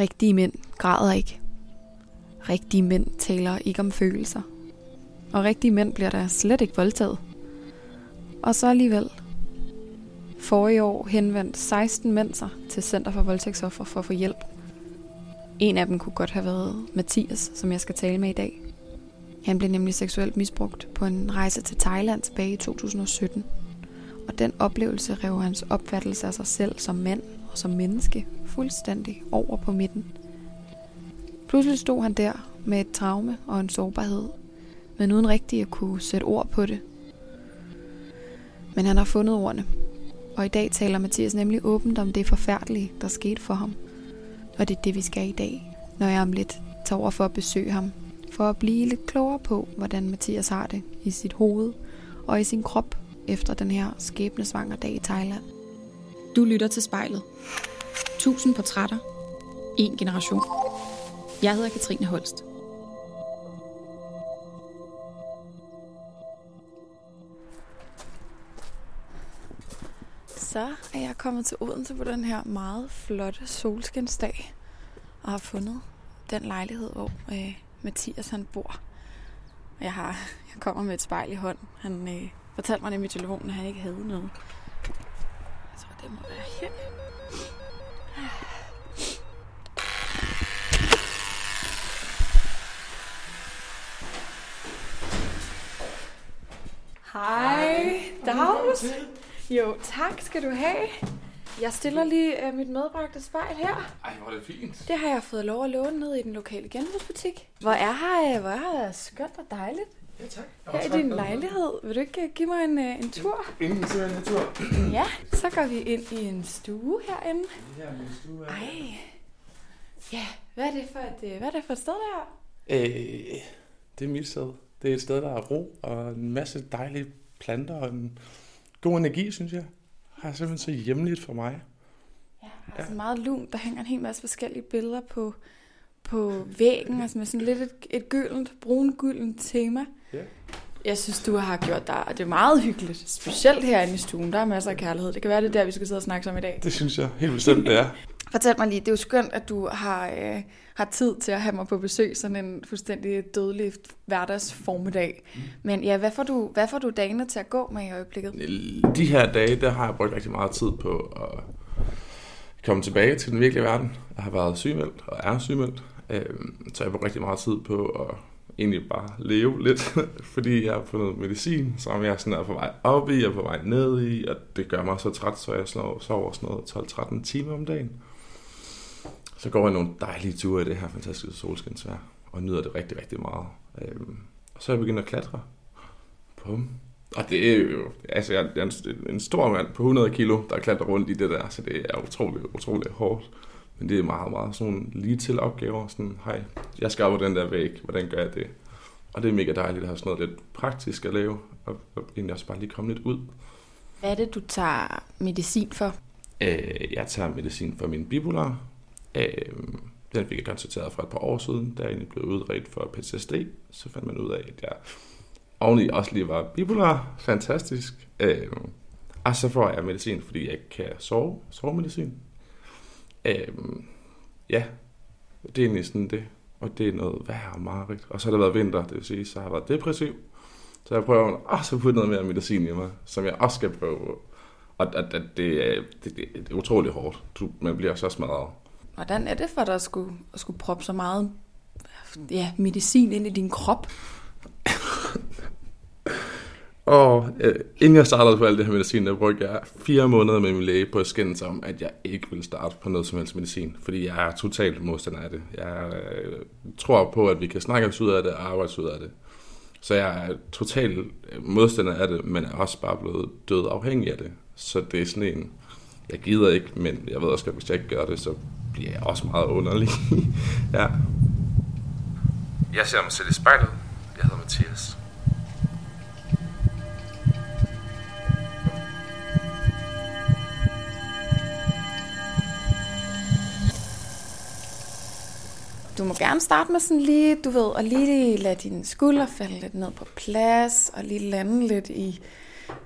Rigtige mænd græder ikke. Rigtige mænd taler ikke om følelser. Og rigtige mænd bliver der slet ikke voldtaget. Og så alligevel. For i år henvendte 16 mænd sig til Center for Voldtægtsoffer for at få hjælp. En af dem kunne godt have været Mathias, som jeg skal tale med i dag. Han blev nemlig seksuelt misbrugt på en rejse til Thailand tilbage i 2017. Og den oplevelse rev hans opfattelse af sig selv som mand og som menneske fuldstændig over på midten. Pludselig stod han der med et traume og en sårbarhed, men uden rigtig at kunne sætte ord på det. Men han har fundet ordene, og i dag taler Mathias nemlig åbent om det forfærdelige, der skete for ham. Og det er det, vi skal i dag, når jeg om lidt tager over for at besøge ham, for at blive lidt klogere på, hvordan Mathias har det i sit hoved og i sin krop efter den her skæbnesvanger dag i Thailand. Du lytter til spejlet. Tusind portrætter. En generation. Jeg hedder Katrine Holst. Så er jeg kommet til Odense på den her meget flotte solskinsdag og har fundet den lejlighed, hvor øh, Mathias han bor. Jeg, har, jeg kommer med et spejl i hånden. Han øh, fortalte mig nemlig i telefonen, at han ikke havde noget. Tror, det må være her. Hej, Dags. Jo, tak skal du have. Jeg stiller lige uh, mit medbragte spejl her. Ej, hvor er det fint. Det har jeg fået lov at låne ned i den lokale genbrugsbutik. Hvor er her, øh, hvor er her skønt og dejligt. Ja, tak. Her i din lejlighed. Vil du ikke uh, give mig en, uh, en tur? Inden til en tur. Ja, så går vi ind i en stue herinde. Det her min stue er... Ej. Ja, hvad er det for et, uh, hvad er det for et sted der? Øh, det er mit sted. Det er et sted, der er ro og en masse dejlige planter og en god energi, synes jeg. Har simpelthen så hjemligt for mig. Ja, altså meget lunt. Der hænger en hel masse forskellige billeder på, på væggen, altså med sådan lidt et, et gyldent, brun-gyldent tema. Ja. Jeg synes, du har gjort dig, og det er meget hyggeligt. Specielt herinde i stuen, der er masser af kærlighed. Det kan være, det er der, vi skal sidde og snakke om i dag. Det synes jeg helt bestemt, det er. Fortæl mig lige, det er jo skønt, at du har, øh, har tid til at have mig på besøg, sådan en fuldstændig dødelig hverdagsformiddag. Men ja, hvad får, du, hvad får du dagene til at gå med i øjeblikket? De her dage, der har jeg brugt rigtig meget tid på at komme tilbage til den virkelige verden. Jeg har været sygemeldt og er sygemeldt, øh, så jeg har brugt rigtig meget tid på at egentlig bare leve lidt, fordi jeg har fundet medicin, som jeg sådan er på vej op i og på vej ned i, og det gør mig så træt, så jeg sover sådan noget 12-13 timer om dagen. Så går jeg nogle dejlige ture i det her fantastiske solskinsvær, og nyder det rigtig, rigtig meget. Øhm, og så er jeg begyndt at klatre. Bum. Og det er jo, altså jeg er en, en stor mand på 100 kilo, der klatrer rundt i det der, så det er utroligt, utroligt hårdt. Men det er meget, meget sådan lige til opgaver. Sådan, hej, jeg skal på den der væg, hvordan gør jeg det? Og det er mega dejligt at have sådan noget lidt praktisk at lave, og, og egentlig også bare lige komme lidt ud. Hvad er det, du tager medicin for? Øh, jeg tager medicin for min bipolar. Øh, den fik jeg konstateret for et par år siden, da jeg egentlig blev udredt for PTSD. Så fandt man ud af, at jeg oveni også lige var bipolar. Fantastisk. Øh, og så får jeg medicin, fordi jeg kan sove. Sovemedicin. Øh, ja, det er egentlig sådan det. Og det er noget værre og mareridt. Og så har det været vinter, det vil sige, så har jeg været depressiv. Så jeg prøver også at putte noget mere medicin i mig, som jeg også skal prøve. Og at, at det, er, det, det, det er utrolig hårdt. Du, man bliver så smadret. Hvordan er det for dig at skulle, at skulle proppe så meget ja, medicin ind i din krop? Og øh, inden jeg startede på alt det her medicin, der brugte jeg fire måneder med min læge på at skændes om, at jeg ikke ville starte på noget som helst medicin. Fordi jeg er totalt modstander af det. Jeg øh, tror på, at vi kan snakke os ud af det og arbejde ud af det. Så jeg er totalt øh, modstander af det, men er også bare blevet død afhængig af det. Så det er sådan en, jeg gider ikke, men jeg ved også at hvis jeg ikke gør det, så bliver jeg også meget underlig. ja. Jeg ser mig selv i spejlet. Jeg hedder Mathias. Du må gerne starte med sådan lige, du ved, at lige lade dine skuldre falde lidt ned på plads, og lige lande lidt i,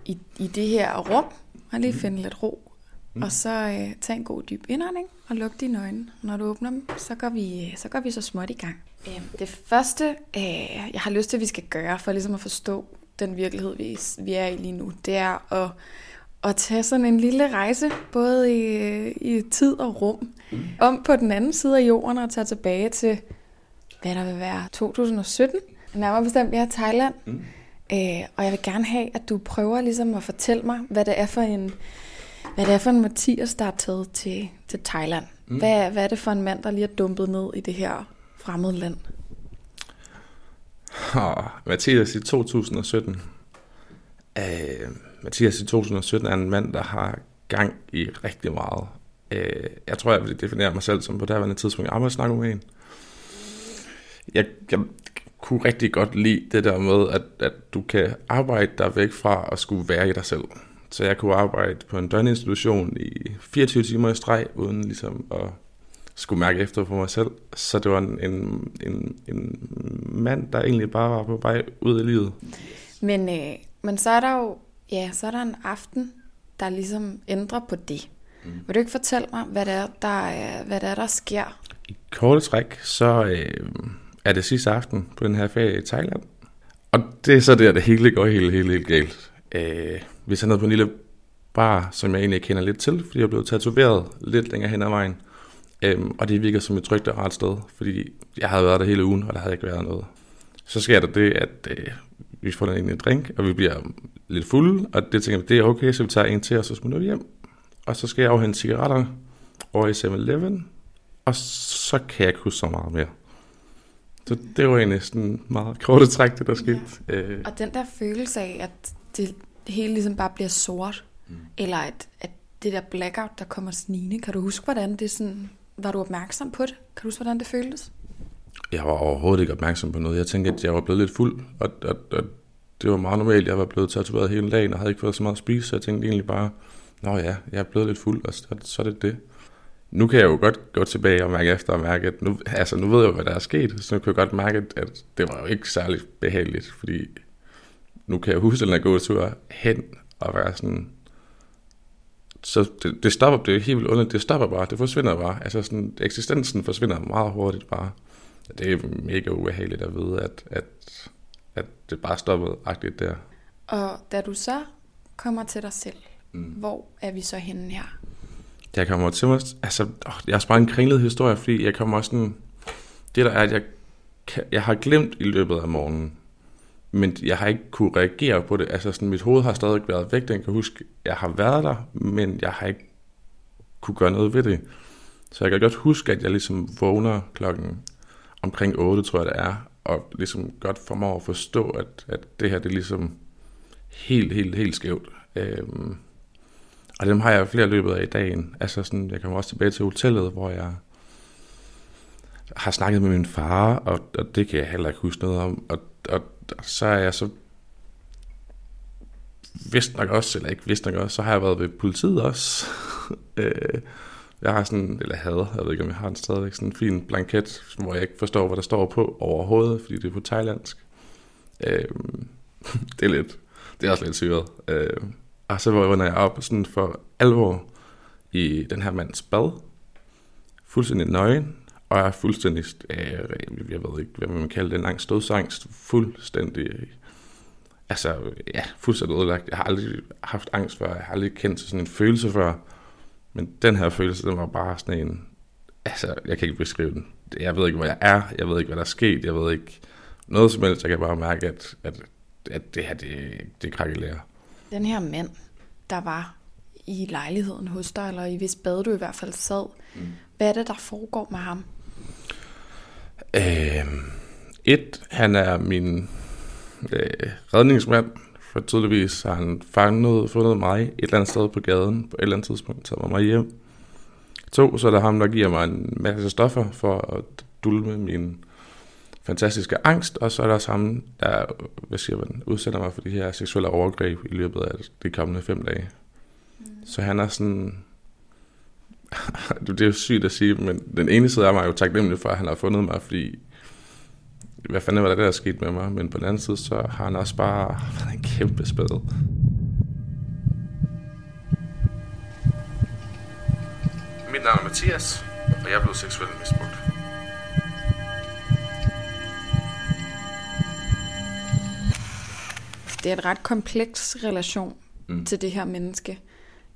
i, i det her rum, og lige finde lidt ro. Mm. Og så øh, tag en god dyb indånding og luk dine øjne. Når du åbner dem, så går vi så, går vi så småt i gang. Øh, det første, øh, jeg har lyst til, at vi skal gøre, for ligesom at forstå den virkelighed, vi, vi er i lige nu, det er at, at tage sådan en lille rejse, både i, i tid og rum, mm. om på den anden side af jorden og tage tilbage til, hvad der vil være 2017. Nærmere bestemt, jeg er Thailand. Mm. Øh, og jeg vil gerne have, at du prøver ligesom at fortælle mig, hvad det er for en, hvad det er for en Mathias, der er taget til, til Thailand. Mm. Hvad, hvad er det for en mand, der lige er dumpet ned i det her fremmede land? Oh, Mathias i 2017. Uh, Mathias i 2017 er en mand, der har gang i rigtig meget. Øh, jeg tror, jeg vil definere mig selv som på daværende tidspunkt arbejdsnarkoman. Jeg, jeg kunne rigtig godt lide det der med, at, at du kan arbejde dig væk fra at skulle være i dig selv. Så jeg kunne arbejde på en døgninstitution i 24 timer i streg, uden ligesom at skulle mærke efter på mig selv. Så det var en, en, en, en mand, der egentlig bare var på vej ud i livet. Men, øh, men så er der jo ja, så er der en aften, der ligesom ændrer på det. Mm. Vil du ikke fortælle mig, hvad det er, der, hvad det er, der sker? I korte træk, så øh, er det sidste aften på den her ferie i Thailand. Og det er så der, det hele går helt, helt, helt galt. Øh, vi er ned på en lille bar, som jeg egentlig kender lidt til, fordi jeg er blevet tatoveret lidt længere hen ad vejen. Øhm, og det virker som et trygt og rart sted, fordi jeg havde været der hele ugen, og der havde ikke været noget. Så sker der det, at øh, vi får en en drink, og vi bliver lidt fulde, og det tænker jeg, det er okay, så vi tager en til, og så smutter vi hjem. Og så skal jeg afhente cigaretter over i 7-Eleven, og så kan jeg ikke huske så meget mere. Så det var egentlig sådan meget korte træk, det der skete. Ja. Øh. Og den der følelse af, at det hele ligesom bare bliver sort, mm. eller at, at det der blackout, der kommer snigende, kan du huske, hvordan det sådan, var du opmærksom på det? Kan du huske, hvordan det føltes? Jeg var overhovedet ikke opmærksom på noget. Jeg tænkte, at jeg var blevet lidt fuld, og, og, og det var meget normalt. Jeg var blevet tatoveret hele dagen, og havde ikke fået så meget at spise, så jeg tænkte egentlig bare, nå ja, jeg er blevet lidt fuld, og så, så er det det. Nu kan jeg jo godt gå tilbage og mærke efter og mærke, at nu, altså nu ved jeg jo, hvad der er sket, så nu kan jeg godt mærke, at det var jo ikke særlig behageligt, fordi nu kan jeg huske den her gåtur hen og være sådan, så det, det stopper, det er helt vildt underligt, det stopper bare, det forsvinder bare, altså sådan, eksistensen forsvinder meget hurtigt bare. Det er mega ubehageligt at vide, at, at, at det bare stoppede agtigt der. Og da du så kommer til dig selv, mm. hvor er vi så henne her? Jeg kommer til mig, altså, jeg har bare en kringlet historie, fordi jeg kommer også sådan, det der er, at jeg, jeg har glemt i løbet af morgenen, men jeg har ikke kunne reagere på det. Altså sådan, mit hoved har stadig været væk. Den kan huske, jeg har været der, men jeg har ikke kunne gøre noget ved det. Så jeg kan godt huske, at jeg ligesom vågner klokken omkring 8, tror jeg det er, og ligesom godt formår at forstå, at, at det her det er ligesom helt, helt, helt skævt. Øhm, og dem har jeg flere løbet af i dagen. Altså sådan, jeg kommer også tilbage til hotellet, hvor jeg har snakket med min far, og, og det kan jeg heller ikke huske noget om. Og, og så er jeg så vist nok også, eller ikke vist nok også, så har jeg været ved politiet også. Øh, jeg har sådan, eller havde, jeg ved ikke om jeg har en stadigvæk, sådan en fin blanket, hvor jeg ikke forstår, hvad der står på overhovedet, fordi det er på thailandsk. Øh, det er lidt, det er også lidt syret. Øh, og så vågner jeg op sådan for alvor i den her mands bad, fuldstændig nøgen, og er fuldstændig, øh, jeg ved ikke, hvad man kalder det, en lang stødsangst, fuldstændig, altså, ja, fuldstændig ødelagt. Jeg har aldrig haft angst før, jeg har aldrig kendt sådan en følelse før, men den her følelse, den var bare sådan en, altså, jeg kan ikke beskrive den. Jeg ved ikke, hvor jeg er, jeg ved ikke, hvad der er sket, jeg ved ikke noget som helst, jeg kan bare mærke, at, at, at det her, det, det krakelerer. Den her mand, der var i lejligheden hos dig, eller i hvis bad du i hvert fald sad, mm. hvad er det, der foregår med ham? Øh, et, han er min øh, redningsmand, for tydeligvis har han fanget, fundet mig et eller andet sted på gaden på et eller andet tidspunkt, taget mig hjem. To, så er der ham, der giver mig en masse stoffer for at dulme min fantastiske angst, og så er der også ham, der hvad siger man, udsætter mig for de her seksuelle overgreb i løbet af de kommende fem dage. Mm. Så han er sådan... det er jo sygt at sige, men den ene side er mig jo taknemmelig for, at han har fundet mig, fordi hvad fanden var det, der er sket med mig? Men på den anden side, så har han også bare været en kæmpe spæd. Mit navn er Mathias, og jeg er blevet seksuelt misbrugt. Det er et ret kompleks relation mm. til det her menneske.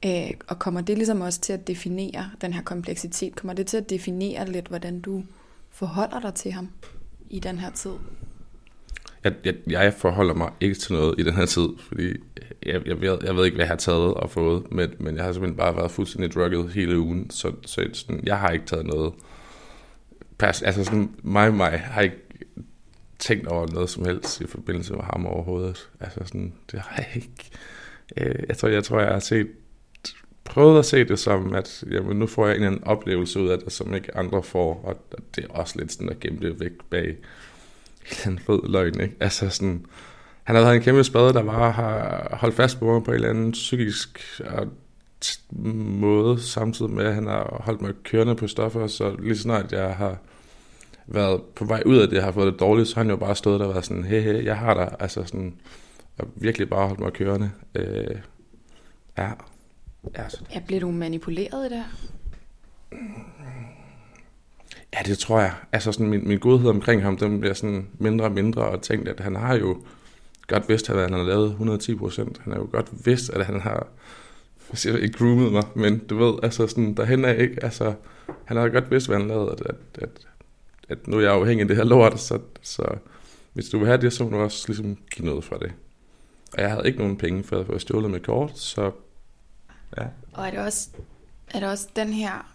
Øh, og kommer det ligesom også til at definere den her kompleksitet? Kommer det til at definere lidt, hvordan du forholder dig til ham i den her tid? Jeg, jeg, jeg forholder mig ikke til noget i den her tid, fordi jeg, jeg, ved, jeg ved ikke, hvad jeg har taget og fået, men, men jeg har simpelthen bare været fuldstændig drugget hele ugen, så, så sådan, jeg har ikke taget noget. Pas, Altså sådan, mig mig har ikke tænkt over noget som helst i forbindelse med ham overhovedet. Altså sådan, det har jeg ikke. Øh, jeg tror, jeg, tror, jeg har set, prøvet at se det som, at jamen, nu får jeg en, anden oplevelse ud af det, som ikke andre får, og det er også lidt sådan at gemme det væk bag en rød løgn, ikke? Altså sådan, han har været en kæmpe spade, der bare har holdt fast på mig på en eller anden psykisk måde, samtidig med, at han har holdt mig kørende på stoffer, så lige snart jeg har været på vej ud af det, har fået det dårligt, så har han jo bare stået der og været sådan, hey, hey, jeg har dig, altså sådan, og virkelig bare holdt mig kørende. Øh, ja. Altså. Ja, blev du manipuleret i det her? Ja, det tror jeg. Altså sådan min, min godhed omkring ham, den bliver sådan mindre og mindre, og tænkt, at han har jo godt vidst, at han har lavet 110 procent. Han har jo godt vidst, at han har jeg siger ikke groomet mig, men du ved, altså sådan, derhen er ikke, altså, han har godt vidst, hvad han lavede, at, at, at, at nu er jeg afhængig af det her lort, så, så hvis du vil have det, så må du også ligesom give noget fra det. Og jeg havde ikke nogen penge for at få stjålet med kort, så ja. Og er det også, er det også den her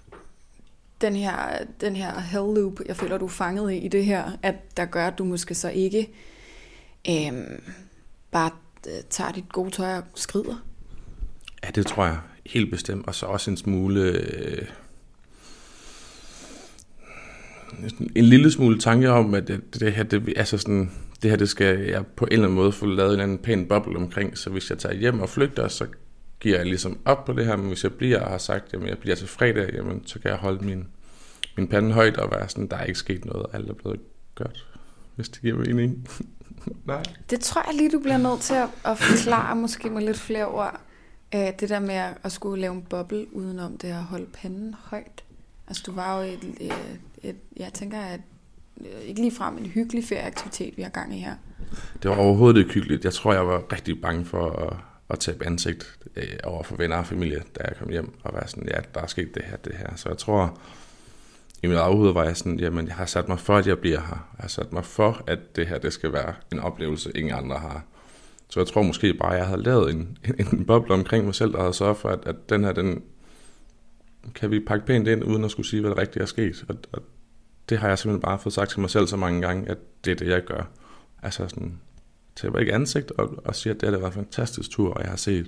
den her, den her hell loop, jeg føler, du er fanget i, i det her, at der gør, at du måske så ikke øhm, bare øh, tager dit gode tøj og skrider? Ja, det tror jeg helt bestemt. Og så også en smule... Øh, en lille smule tanke om, at det, det her, det, altså sådan, det her, det skal jeg på en eller anden måde få lavet en anden pæn boble omkring, så hvis jeg tager hjem og flygter, så giver jeg ligesom op på det her, men hvis jeg bliver og har sagt, at jeg bliver til fredag, jamen, så kan jeg holde min, min pande højt og være sådan, der er ikke sket noget, alt er blevet godt, hvis det giver mening. Nej. Det tror jeg lige, du bliver nødt til at, at forklare, måske med lidt flere ord, det der med at skulle lave en boble udenom det at holde panden højt. Altså du var jo et, et, et jeg tænker, at ikke lige frem en hyggelig ferieaktivitet, vi har gang i her. Det var overhovedet ikke hyggeligt. Jeg tror, jeg var rigtig bange for at, at tabe ansigt øh, over for venner og familie, da jeg kom hjem, og være sådan, ja, der er sket det her, det her. Så jeg tror, i mit eget var jeg sådan, jamen, jeg har sat mig for, at jeg bliver her. Jeg har sat mig for, at det her, det skal være en oplevelse, ingen andre har. Så jeg tror måske bare, at jeg havde lavet en, en, en boble omkring mig selv, der havde sørget for, at, at den her, den kan vi pakke pænt ind, uden at skulle sige, hvad der rigtigt er sket. Og, og det har jeg simpelthen bare fået sagt til mig selv så mange gange, at det er det, jeg gør. Altså sådan, taber ikke ansigt og, og siger, at det har været en fantastisk tur, og jeg har set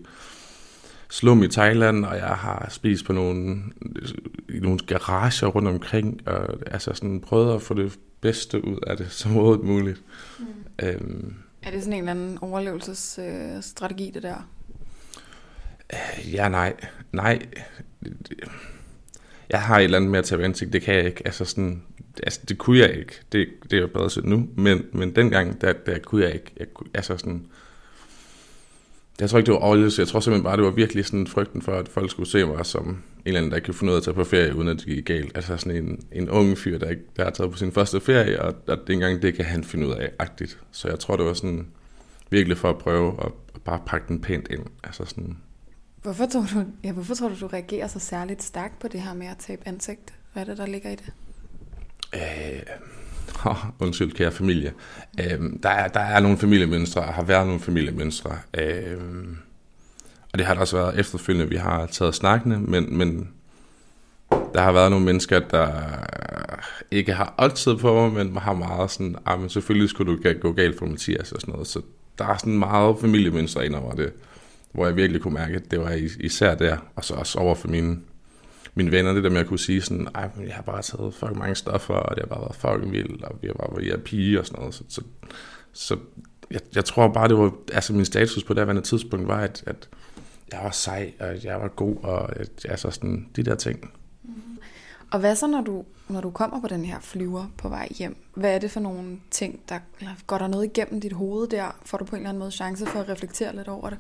slum i Thailand, og jeg har spist på nogle, i nogle garager rundt omkring, og altså sådan prøvet at få det bedste ud af det, som overhovedet muligt. Mm. Øhm, er det sådan en eller anden overlevelsesstrategi, det der? Ja, nej. Nej. Jeg har et eller andet med at tage ansigt, det kan jeg ikke. Altså sådan, altså det kunne jeg ikke. Det, det er jo bedre set nu. Men, men dengang, der, der kunne jeg ikke. Jeg altså sådan, jeg tror ikke, det var overlevelse. Jeg tror simpelthen bare, det var virkelig sådan frygten for, at folk skulle se mig som en eller anden, der ikke kunne finde ud af at tage på ferie, uden at det gik galt. Altså sådan en, en ung fyr, der, ikke, der har taget på sin første ferie, og at det engang det kan han finde ud af, agtigt. Så jeg tror, det var sådan virkelig for at prøve at, at bare pakke den pænt ind. Altså sådan, Hvorfor tror, du, ja, hvorfor tror du, du reagerer så særligt stærkt på det her med at tabe ansigt? Hvad er det, der ligger i det? Øh, oh, undskyld, kære familie. Øh, der, er, der er nogle familiemønstre, og har været nogle familiemønstre. Øh, og det har der også været efterfølgende, vi har taget snakkende, men, men der har været nogle mennesker, der ikke har altid på mig, men har meget sådan, ah, men selvfølgelig skulle du gå galt for Mathias og sådan noget. Så der er sådan meget familiemønstre ind over det hvor jeg virkelig kunne mærke, at det var især der, og så også over for mine, mine venner, det der med at kunne sige sådan, ej, men jeg har bare taget fucking mange stoffer, og det har bare været fucking vildt, og vi har bare været pige og sådan noget, så, så, så jeg, jeg tror bare, det var, altså min status på det her tidspunkt var, at, at jeg var sej, og jeg var god, og altså sådan, de der ting. Mm-hmm. Og hvad så, når du, når du kommer på den her flyver på vej hjem? Hvad er det for nogle ting, der går der noget igennem dit hoved der? Får du på en eller anden måde chance for at reflektere lidt over det?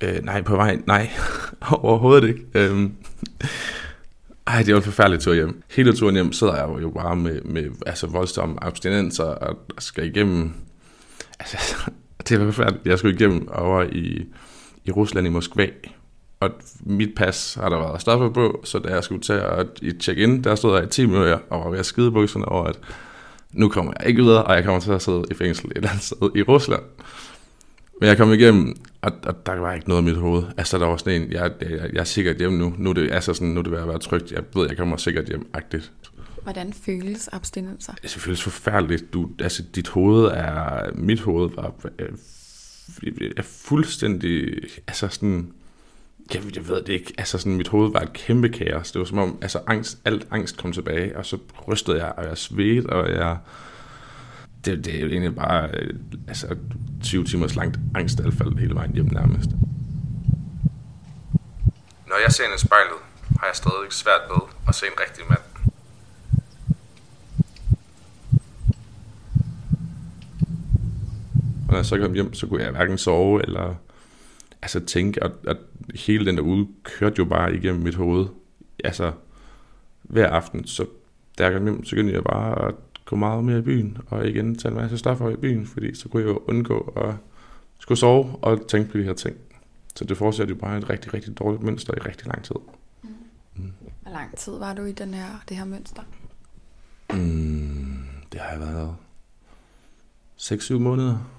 Øh, nej, på vej, nej, overhovedet ikke. Øhm, Ej, det var en forfærdelig tur hjem. Hele turen hjem sidder jeg jo bare med, med altså voldsomme abstinenser og skal igennem... Altså, det var forfærdeligt. Jeg skulle igennem over i, i Rusland i Moskva. Og mit pas har der været stoppet på, så da jeg skulle tage at check in der stod jeg i 10 minutter og var ved at skide bukserne over, at nu kommer jeg ikke videre, og jeg kommer til at sidde i fængsel et eller andet sted i Rusland. Men jeg kom igennem, og, og der var ikke noget i mit hoved. Altså, der var sådan en, jeg, jeg, jeg er sikkert hjem nu. Nu er det, altså sådan, nu er det ved at være trygt. Jeg ved, jeg kommer sikkert hjem-agtigt. Hvordan føles abstinenser? Det føles forfærdeligt. Du, altså, dit hoved er... Mit hoved var er, er fuldstændig... Altså sådan... Jeg, jeg ved det ikke. Altså sådan, mit hoved var et kæmpe kaos. Det var som om, altså angst, alt angst kom tilbage, og så rystede jeg, og jeg svedte, og jeg det, det er jo egentlig bare øh, altså, 20 timers langt angstanfald hele vejen hjem nærmest. Når jeg ser ind i spejlet, har jeg stadig svært ved at se en rigtig mand. Og når jeg så kom hjem, så kunne jeg hverken sove eller altså tænke, at, at hele den der uge kørte jo bare igennem mit hoved. Altså, hver aften, så da jeg kom hjem, så begyndte jeg bare at gå meget mere i byen, og igen tage en masse stoffer i byen, fordi så kunne jeg jo undgå at skulle sove og tænke på de her ting. Så det fortsætter jo bare et rigtig, rigtig dårligt mønster i rigtig lang tid. Mm. Mm. Hvor lang tid var du i den her, det her mønster? Mm, det har jeg været 6-7 måneder,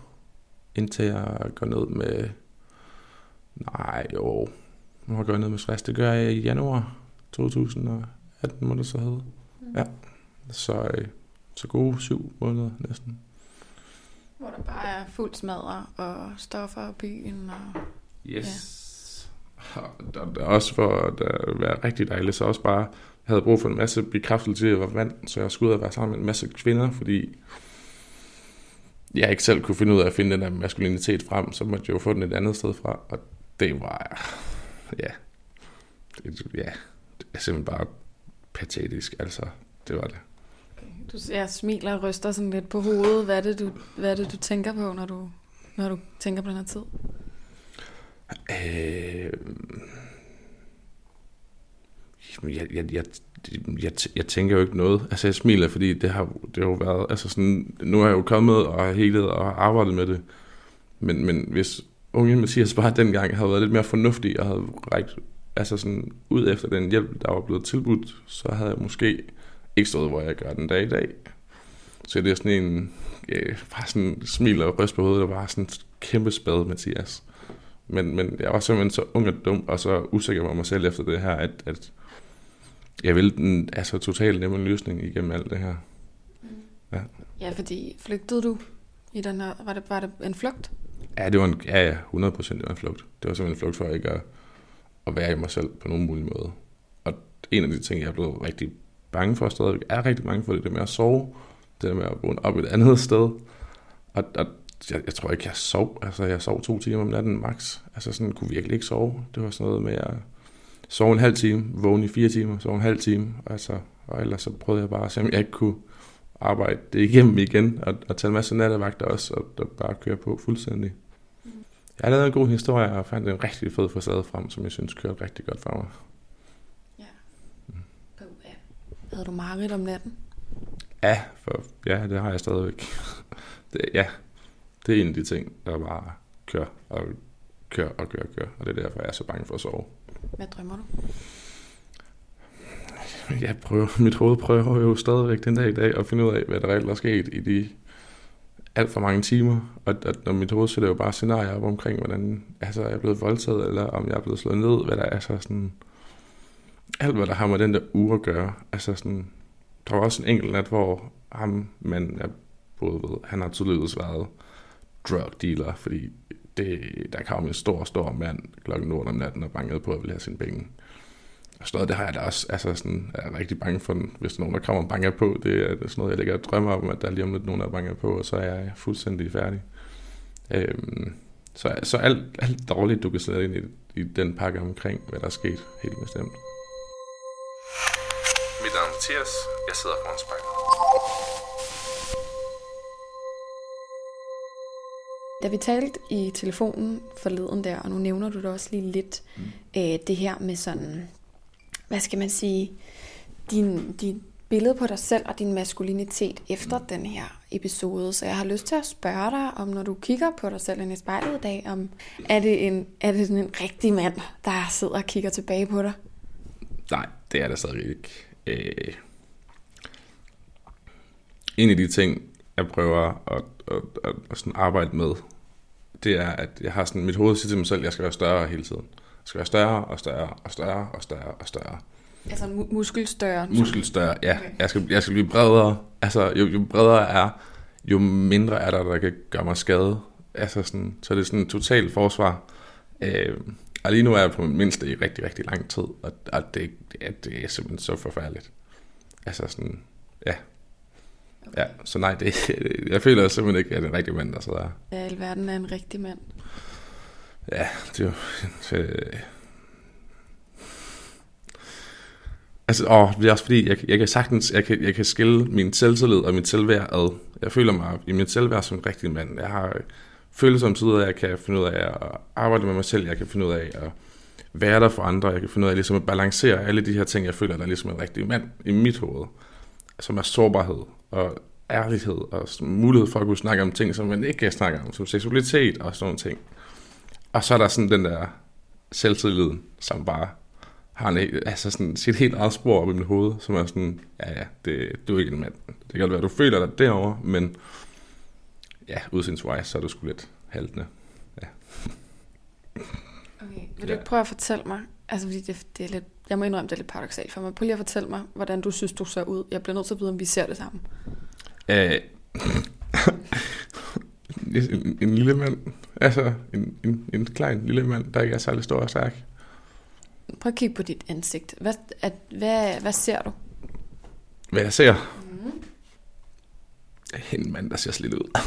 indtil jeg går ned med... Nej, jo. Nu har jeg gået ned med stress. Det gør jeg i januar 2018, må det så hedde. Mm. Ja. Så øh, så gode syv måneder næsten. Hvor der bare er fuld smadre og stoffer og byen. Og, yes. Ja. Der, der også for at være rigtig dejligt, så også bare, jeg havde brug for en masse bekræftelse til at være vand, så jeg skulle ud og være sammen med en masse kvinder, fordi jeg ikke selv kunne finde ud af at finde den der maskulinitet frem, så måtte jeg jo få den et andet sted fra, og det var, ja, det, ja, det er simpelthen bare patetisk, altså, det var det. Du jeg smiler og ryster sådan lidt på hovedet. Hvad er det, du, hvad er det, du tænker på, når du, når du tænker på den her tid? Øh, jeg, jeg, jeg, jeg, jeg tænker jo ikke noget. Altså jeg smiler, fordi det har, det har jo været, altså sådan, nu har jeg jo kommet og har helet og arbejdet med det. Men, men hvis unge Mathias bare dengang havde været lidt mere fornuftig og havde rækket altså sådan, ud efter den hjælp, der var blevet tilbudt, så havde jeg måske ikke stået, hvor jeg gør den dag i dag. Så det er sådan en, ja, bare sådan smil og ryst på hovedet, og bare sådan en kæmpe spade, Mathias. Men, men jeg var simpelthen så ung og dum, og så usikker på mig selv efter det her, at, at jeg ville den altså totalt nemme løsning igennem alt det her. Mm. Ja. ja, fordi flygtede du i den her, var det, var det en flugt? Ja, det var en, ja, ja, 100 procent det var en flugt. Det var simpelthen en flugt for ikke at, at være i mig selv på nogen mulig måde. Og en af de ting, jeg er blevet rigtig bange for stadigvæk, er rigtig mange for det der med at sove, det der med at vågne op et andet sted. Og, og jeg, jeg tror ikke, jeg sov. Altså, jeg sov to timer om natten max. Altså, sådan kunne virkelig ikke sove. Det var sådan noget med at sove en halv time, vågne i fire timer, sove en halv time. Altså, og ellers så prøvede jeg bare at se, om jeg ikke kunne arbejde det igennem igen, og, og tage en masse nattevagter også, og, og bare køre på fuldstændig. Jeg har lavet en god historie, og fandt en rigtig fed facade frem, som jeg synes kørte rigtig godt for mig. Havde du mareridt om natten? Ja, for, ja, det har jeg stadigvæk. Det, ja, det er en af de ting, der bare kører og kører og kører og kører. Og det er derfor, jeg er så bange for at sove. Hvad drømmer du? Jeg prøver, mit hoved prøver jo stadigvæk den dag i dag at finde ud af, hvad der reelt er sket i de alt for mange timer. Og at når mit hoved sætter jo bare scenarier op omkring, hvordan altså, jeg er blevet voldtaget, eller om jeg er blevet slået ned, hvad der er så sådan alt, hvad der har med den der uge at gøre. Altså sådan, der var også en enkelt nat, hvor ham, men jeg både ved, han har tydeligvis været drug dealer, fordi det, der kom en stor, stor mand klokken 8 om natten og bankede på at ville have sine penge. Og sådan noget, det har jeg da også, altså sådan, jeg er rigtig bange for, hvis der er nogen, der kommer og banker på, det er sådan noget, jeg ligger og drømmer om, at der er lige om lidt nogen, der banker på, og så er jeg fuldstændig færdig. Øhm, så, så alt, alt dårligt, du kan sætte ind i, i den pakke omkring, hvad der er sket, helt bestemt. Mathias. Jeg sidder foran spejlet. Da vi talte i telefonen forleden der, og nu nævner du det også lige lidt, mm. øh, det her med sådan hvad skal man sige, din, din billede på dig selv og din maskulinitet efter den her episode. Så jeg har lyst til at spørge dig, om når du kigger på dig selv i spejlet i dag, om er det, en, er det sådan en rigtig mand, der sidder og kigger tilbage på dig? Nej, det er det stadig ikke. Øh, en af de ting, jeg prøver at, at, at, at sådan arbejde med, det er, at jeg har sådan, mit hoved siger til mig selv, at jeg skal være større hele tiden. Jeg skal være større og større og større og større og større. Altså mu- muskelstørre? Muskelstørre, ja. Okay. Jeg, skal, jeg skal blive bredere. Altså, jo, jo bredere er, jo mindre er der, der kan gøre mig skade. Altså sådan, så det er sådan et totalt forsvar. Øh, og lige nu er jeg på min mindste i rigtig, rigtig lang tid, og, og det, det, det er simpelthen så forfærdeligt. Altså sådan, ja. Okay. Ja, så nej, det, jeg føler simpelthen ikke, at det er en rigtig mand, der sidder der. Ja, alverden er en rigtig mand. Ja, det er jo... Det, Altså, åh, det er også fordi, jeg, jeg kan sagtens, jeg kan, jeg kan skille min selvtillid og mit selvværd ad. Jeg føler mig i mit selvværd som en rigtig mand. Jeg har følelser om tider, jeg kan finde ud af at arbejde med mig selv, jeg kan finde ud af at være der for andre, jeg kan finde ud af ligesom at balancere alle de her ting, jeg føler, der er ligesom en rigtig mand i mit hoved. Som er sårbarhed og ærlighed og mulighed for at kunne snakke om ting, som man ikke kan snakke om, som seksualitet og sådan nogle ting. Og så er der sådan den der selvtillid, som bare har en, altså sådan sit helt eget spor op i mit hoved, som er sådan, ja ja, det, du er ikke en mand. Det kan godt være, du føler dig derovre, men ja, udsendsvejs, så er du sgu lidt haltende. Ja. Okay, vil du ikke prøve at fortælle mig, altså fordi det, det er lidt, jeg må indrømme, det er lidt paradoxalt for mig. Prøv lige at fortælle mig, hvordan du synes, du ser ud. Jeg bliver nødt til at vide, om vi ser det sammen. Øh, en, en lille mand, altså en, en, en klein lille mand, der ikke er særlig stor og stærk. Prøv at kigge på dit ansigt. Hvad, at, hvad, hvad ser du? Hvad jeg ser? Mm. En mand, der ser slidt ud.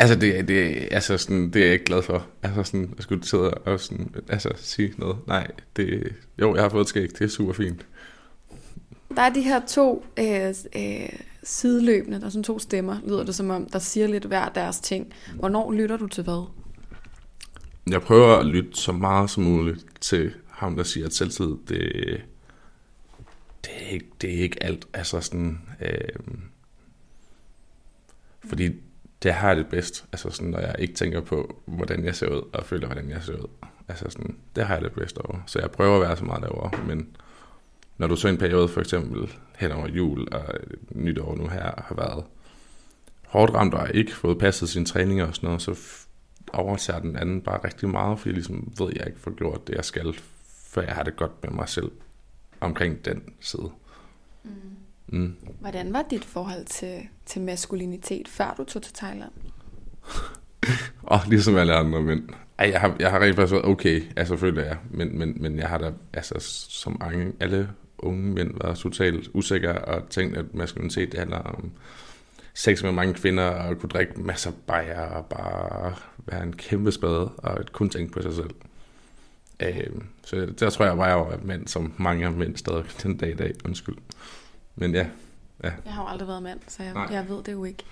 altså, det, det, altså sådan, det er jeg ikke glad for. Altså, sådan, jeg skulle sidde og sådan, altså, sige noget. Nej, det, jo, jeg har fået et skæg. Det er super fint. Der er de her to øh, øh, sideløbende, der er sådan to stemmer, lyder det som om, der siger lidt hver deres ting. Hvornår lytter du til hvad? Jeg prøver at lytte så meget som muligt til ham, der siger, at selvtid, det, det, er, ikke, det er ikke alt. Altså sådan, øh, fordi det har jeg det bedst, altså sådan, når jeg ikke tænker på, hvordan jeg ser ud, og føler, hvordan jeg ser ud. Altså sådan, det har jeg det bedst over. Så jeg prøver at være så meget derovre, men når du så en periode for eksempel hen over jul og nytår nu her har været hårdt ramt og ikke fået passet sine træninger og sådan noget, så overtager den anden bare rigtig meget, fordi jeg ligesom ved, at jeg ikke får gjort det, jeg skal, før jeg har det godt med mig selv omkring den side. Mm. Mm. Hvordan var dit forhold til, til maskulinitet, før du tog til Thailand? Og oh, ligesom alle andre mænd. Ej, jeg har, jeg har rigtig faktisk været okay, altså føler jeg, men, men, men jeg har da, altså som mange, alle unge mænd, været totalt usikker og tænkt, at maskulinitet handler om sex med mange kvinder og kunne drikke masser af bajer og bare være en kæmpe spade og kun tænke på sig selv. Øh, så der tror jeg bare, jeg var mand, som mange mænd stadig den dag i dag. Undskyld. Men ja. ja. Jeg har jo aldrig været mand, så jeg, jeg ved det jo ikke.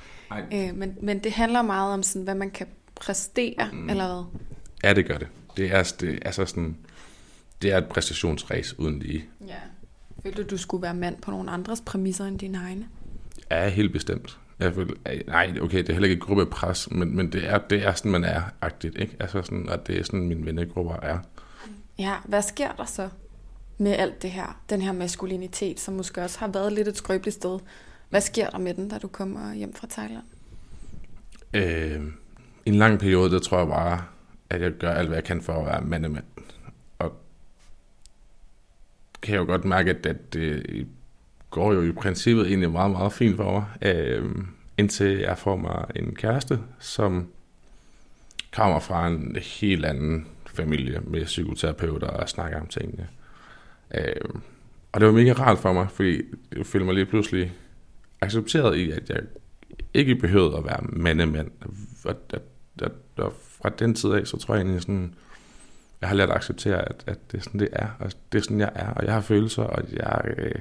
Øh, men, men det handler meget om, sådan, hvad man kan præstere, mm. eller hvad? Ja, det gør det. Det er, det, altså sådan, det er et præstationsræs uden lige. Ja. Følte du, du skulle være mand på nogle andres præmisser end dine egne? Ja, helt bestemt. Jeg føler, nej, okay, det er heller ikke et gruppepres, men, men det, er, det er sådan, man er agtigt, ikke? Altså sådan, at det er sådan, mine vennegrupper er. Ja, hvad sker der så med alt det her, den her maskulinitet, som måske også har været lidt et skrøbeligt sted? Hvad sker der med den, da du kommer hjem fra Thailand? Øh, en lang periode, der tror jeg bare, at jeg gør alt, hvad jeg kan for at være mandemand. Og kan jeg jo godt mærke, at det går jo i princippet egentlig meget, meget fint for mig. Øh, indtil jeg får mig en kæreste, som kommer fra en helt anden familie med psykoterapeuter og snakker om tingene. Øh, og det var mega rart for mig, fordi jeg følte mig lige pludselig accepteret i, at jeg ikke behøvede at være mandemand. Og, og, og, og fra den tid af, så tror jeg egentlig sådan, jeg har lært at acceptere, at, at det er sådan, det er, og det er sådan, jeg er, og jeg har følelser, og jeg øh,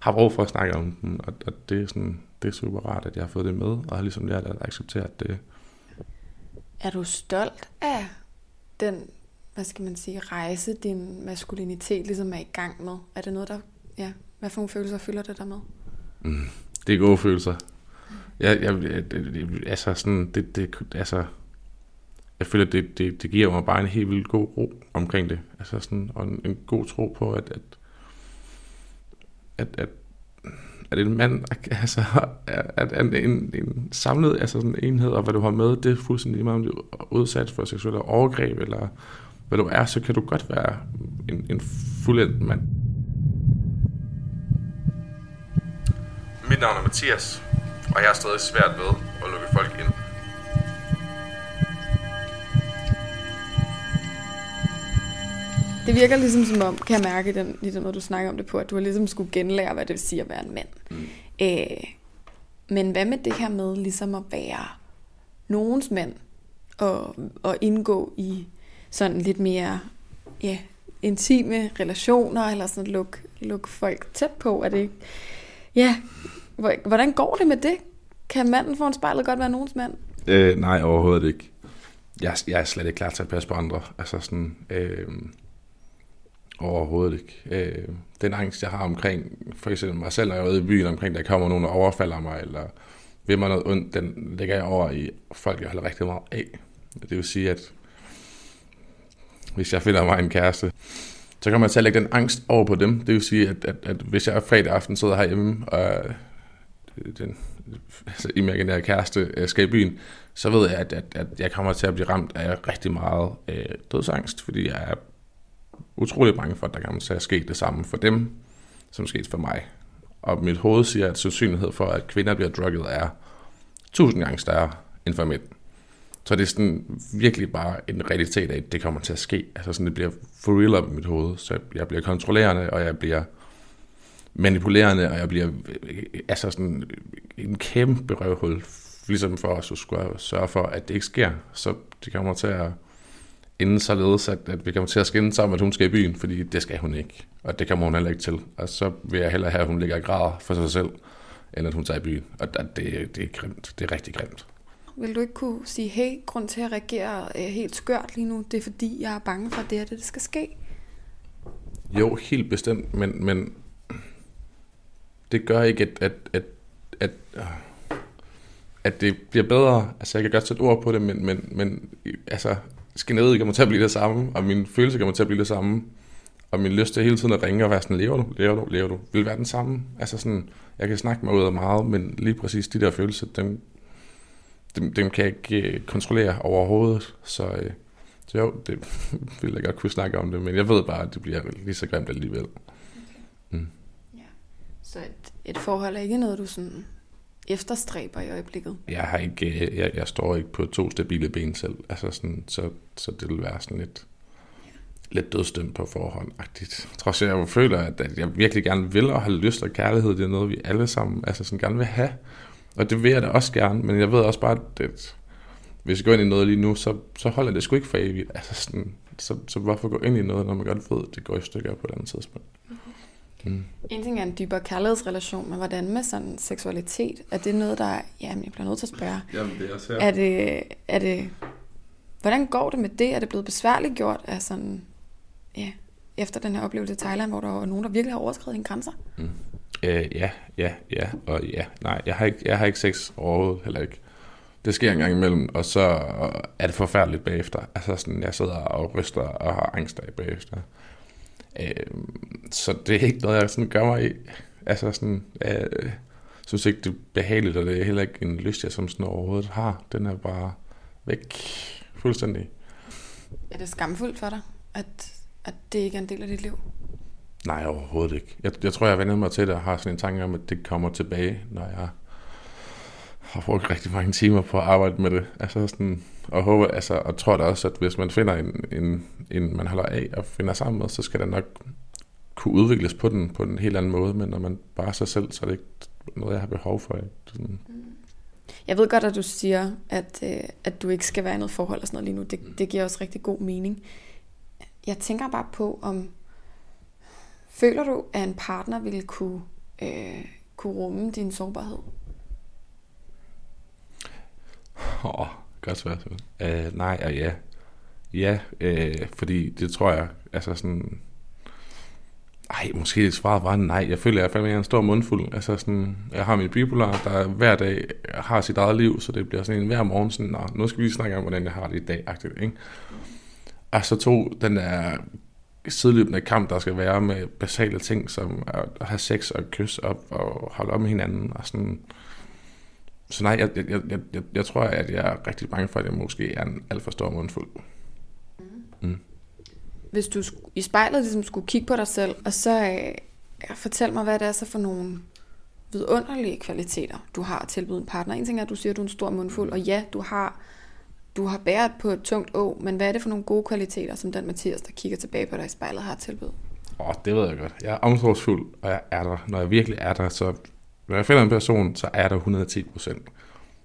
har brug for at snakke om dem, og, og det er sådan, det er super rart, at jeg har fået det med, og har ligesom lært at acceptere det. Er du stolt af den hvad skal man sige, rejse din maskulinitet ligesom er i gang med? Er det noget, der, ja, hvad for nogle følelser fylder det der med? Mm, det er gode følelser. Jeg, jeg, jeg, altså sådan, det, det, altså, jeg føler, det, det, det giver mig bare en helt vildt god ro omkring det. Altså sådan, og en, en god tro på, at, at, at, at, at en mand altså, at, at en, en samlet altså sådan en enhed, og hvad du har med, det er fuldstændig meget, om du er udsat for seksuelle overgreb, eller hvad du er, så kan du godt være en, en fuldendt mand. Mit navn er Mathias, og jeg er stadig svært ved at lukke folk ind. Det virker ligesom som om, kan jeg mærke, den, ligesom, når du snakker om det på, at du har ligesom skulle genlære, hvad det vil sige at være en mand. Mm. Øh, men hvad med det her med ligesom at være nogens mand, og, og indgå i sådan lidt mere ja, intime relationer, eller sådan lukke luk folk tæt på? Er det ikke? Ja, hvordan går det med det? Kan manden foran spejlet godt være nogens mand? Øh, nej, overhovedet ikke. Jeg, jeg er slet ikke klar til at passe på andre. Altså sådan, øh, Overhovedet ikke. Øh, den angst, jeg har omkring, for eksempel mig selv, når jeg er ude i byen, omkring, der kommer nogen og overfalder mig, eller vil mig noget ondt, den lægger jeg over i folk, jeg holder rigtig meget af. Det vil sige, at hvis jeg finder mig en kæreste, så kommer jeg til at lægge den angst over på dem. Det vil sige, at, at, at hvis jeg fredag aften sidder herhjemme, og øh, den altså, imaginære kæreste øh, skal i byen, så ved jeg, at, at, at jeg kommer til at blive ramt af rigtig meget øh, dødsangst, fordi jeg er utrolig bange for, at der kan til at ske det samme for dem, som skete for mig. Og mit hoved siger, at sandsynlighed for, at kvinder bliver drukket, er tusind gange større end for mænd. Så det er sådan virkelig bare en realitet af, at det kommer til at ske. Altså sådan, det bliver for real op i mit hoved. Så jeg bliver kontrollerende, og jeg bliver manipulerende, og jeg bliver altså sådan en kæmpe røvhul, ligesom for at skulle sørge for, at det ikke sker. Så det kommer til at ende således, at, at vi kommer til at skinne sammen, at hun skal i byen, fordi det skal hun ikke. Og det kommer hun heller ikke til. Og så vil jeg hellere have, at hun ligger og græder for sig selv, end at hun tager i byen. Og det, det er grimt. Det er rigtig grimt. Vil du ikke kunne sige, hey, grund til at reagere øh, helt skørt lige nu, det er fordi, jeg er bange for, at det er det, det skal ske? Jo, helt bestemt, men, men det gør ikke, at, at, at, at, øh, at det bliver bedre. Altså, jeg kan godt sætte ord på det, men, men, men altså, skinnet kommer til at blive det samme, og min følelse kommer til at blive det samme. Og min lyst til hele tiden at ringe og være sådan, lever du, lever du, lever du, vil være den samme. Altså sådan, jeg kan snakke mig ud af meget, men lige præcis de der følelser, dem, dem, dem kan jeg ikke øh, kontrollere overhovedet. Så, øh, så jo, det vil jeg godt kunne snakke om det, men jeg ved bare, at det bliver lige så grimt alligevel. Mm. Ja. Så et, et forhold er ikke noget, du sådan efterstræber i øjeblikket? Jeg, har ikke, øh, jeg, jeg står ikke på to stabile ben selv, altså sådan, så, så det vil være sådan lidt, lidt dødstømt på forhånd. -agtigt. Trods jeg jo føler, at, at jeg virkelig gerne vil og har lyst og kærlighed, det er noget, vi alle sammen altså sådan gerne vil have. Og det vil jeg da også gerne, men jeg ved også bare, at, hvis jeg går ind i noget lige nu, så, så holder det sgu ikke for evigt. Altså sådan, så, så hvorfor gå ind i noget, når man godt ved, at det går i stykker på et andet tidspunkt? Mm. En ting er en dybere kærlighedsrelation, men hvordan med sådan seksualitet? Er det noget, der... Jamen, jeg bliver nødt til at spørge. Jamen, det er også her. Er det, er det, hvordan går det med det? Er det blevet besværligt gjort af sådan... Ja, efter den her oplevelse i Thailand, hvor der var nogen, der virkelig har overskrevet en grænser? Mm. Øh, ja, ja, ja, og ja. Nej, jeg har ikke, jeg har ikke sex overhovedet, heller ikke. Det sker en gang imellem, og så er det forfærdeligt bagefter. Altså sådan, jeg sidder og ryster og har angst af bagefter. Øh, så det er ikke noget, jeg sådan gør mig i. Altså sådan, øh, synes ikke, det er behageligt, og det er heller ikke en lyst, jeg som sådan overhovedet har. Den er bare væk fuldstændig. Er det skamfuldt for dig, at, at det ikke er en del af dit liv? Nej, overhovedet ikke. Jeg, jeg tror, jeg vender mig til det og har sådan en tanke om, at det kommer tilbage, når jeg har brugt rigtig mange timer på at arbejde med det. Altså sådan, og håber, altså, og tror da også, at hvis man finder en, en, en, man holder af og finder sammen med, så skal der nok kunne udvikles på den på en helt anden måde, men når man bare er sig selv, så er det ikke noget, jeg har behov for. Sådan. Mm. Jeg ved godt, at du siger, at, øh, at du ikke skal være i noget forhold og sådan noget lige nu. Det, det giver også rigtig god mening. Jeg tænker bare på, om føler du, at en partner ville kunne, øh, kunne rumme din sårbarhed? Åh, oh, godt spørgsmål. Uh, nej og ja. ja, øh, fordi det tror jeg, altså sådan, ej, måske svaret var nej. Jeg føler, at jeg er en stor mundfuld. Altså sådan, jeg har min bipolar, der hver dag har sit eget liv, så det bliver sådan en hver morgen sådan, Nå, nu skal vi lige snakke om, hvordan jeg har det i dag, agtigt, ikke? Og så tog den der sideløbende kamp, der skal være med basale ting, som at have sex og kys op og holde om med hinanden. Og sådan. Så nej, jeg, jeg, jeg, jeg, jeg tror, at jeg er rigtig bange for, at jeg måske er en alt for stor mundfuld. Mm. Hvis du i spejlet ligesom skulle kigge på dig selv, og så øh, fortæl mig, hvad det er så for nogle vidunderlige kvaliteter, du har at tilbyde en partner. En ting er, at du siger, at du er en stor mundfuld, og ja, du har du har bæret på et tungt å, men hvad er det for nogle gode kvaliteter, som den Mathias, der kigger tilbage på dig i spejlet, har tilbud? Åh, oh, det ved jeg godt. Jeg er omsorgsfuld, og jeg er der. Når jeg virkelig er der, så når jeg finder en person, så er der 110 procent.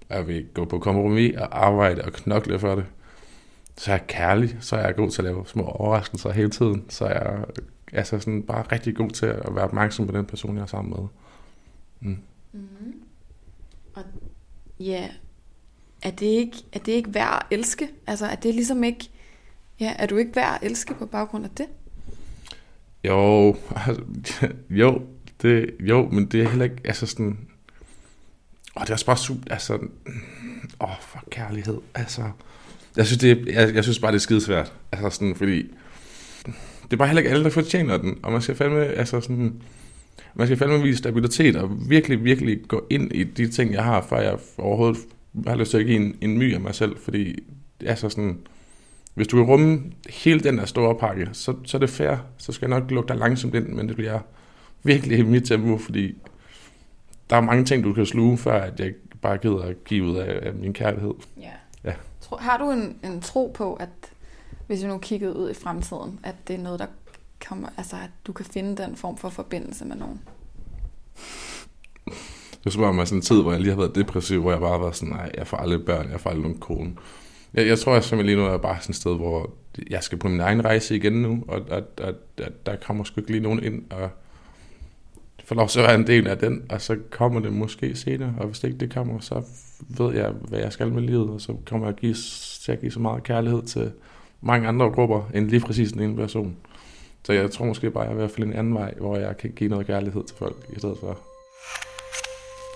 Jeg vil gå på kompromis og arbejde og knokle for det. Så er jeg kærlig, så er jeg god til at lave små overraskelser hele tiden. Så er jeg altså sådan bare rigtig god til at være opmærksom på den person, jeg er sammen med. Mm. Mm-hmm. Og ja, er det ikke, er det ikke værd at elske? Altså, er det ligesom ikke, ja, er du ikke værd at elske på baggrund af det? Jo, altså, jo, det, jo, men det er heller ikke, altså sådan, åh, det er også bare super, altså, åh, for kærlighed, altså, jeg synes, det, jeg, jeg synes bare, det er skidesvært, altså sådan, fordi, det er bare heller ikke alle, der fortjener den, og man skal fandme, altså sådan, man skal fandme vise stabilitet, og virkelig, virkelig gå ind i de ting, jeg har, før jeg overhovedet jeg har lyst til at give en, en my af mig selv, fordi det er så sådan, hvis du kan rumme hele den der store pakke, så, så er det fair. Så skal jeg nok lukke dig langsomt ind, men det bliver virkelig mit tempo, fordi der er mange ting, du kan sluge, før at jeg bare gider at give ud af, af min kærlighed. Ja. ja. Har du en, en tro på, at hvis du nu kiggede ud i fremtiden, at det er noget, der kommer, altså at du kan finde den form for forbindelse med nogen? Det var mig sådan en tid, hvor jeg lige har været depressiv, hvor jeg bare var sådan, nej, jeg får aldrig børn, jeg får aldrig nogen kone. Jeg, jeg tror, jeg simpelthen lige nu er bare sådan et sted, hvor jeg skal på min egen rejse igen nu, og at, at, at der kommer sgu ikke lige nogen ind, og får lov til at være en del af den, og så kommer det måske senere, og hvis det ikke det kommer, så ved jeg, hvad jeg skal med livet, og så kommer jeg at give, til at give så meget kærlighed til mange andre grupper, end lige præcis den ene person. Så jeg tror måske bare, at jeg vil finde en anden vej, hvor jeg kan give noget kærlighed til folk i stedet for.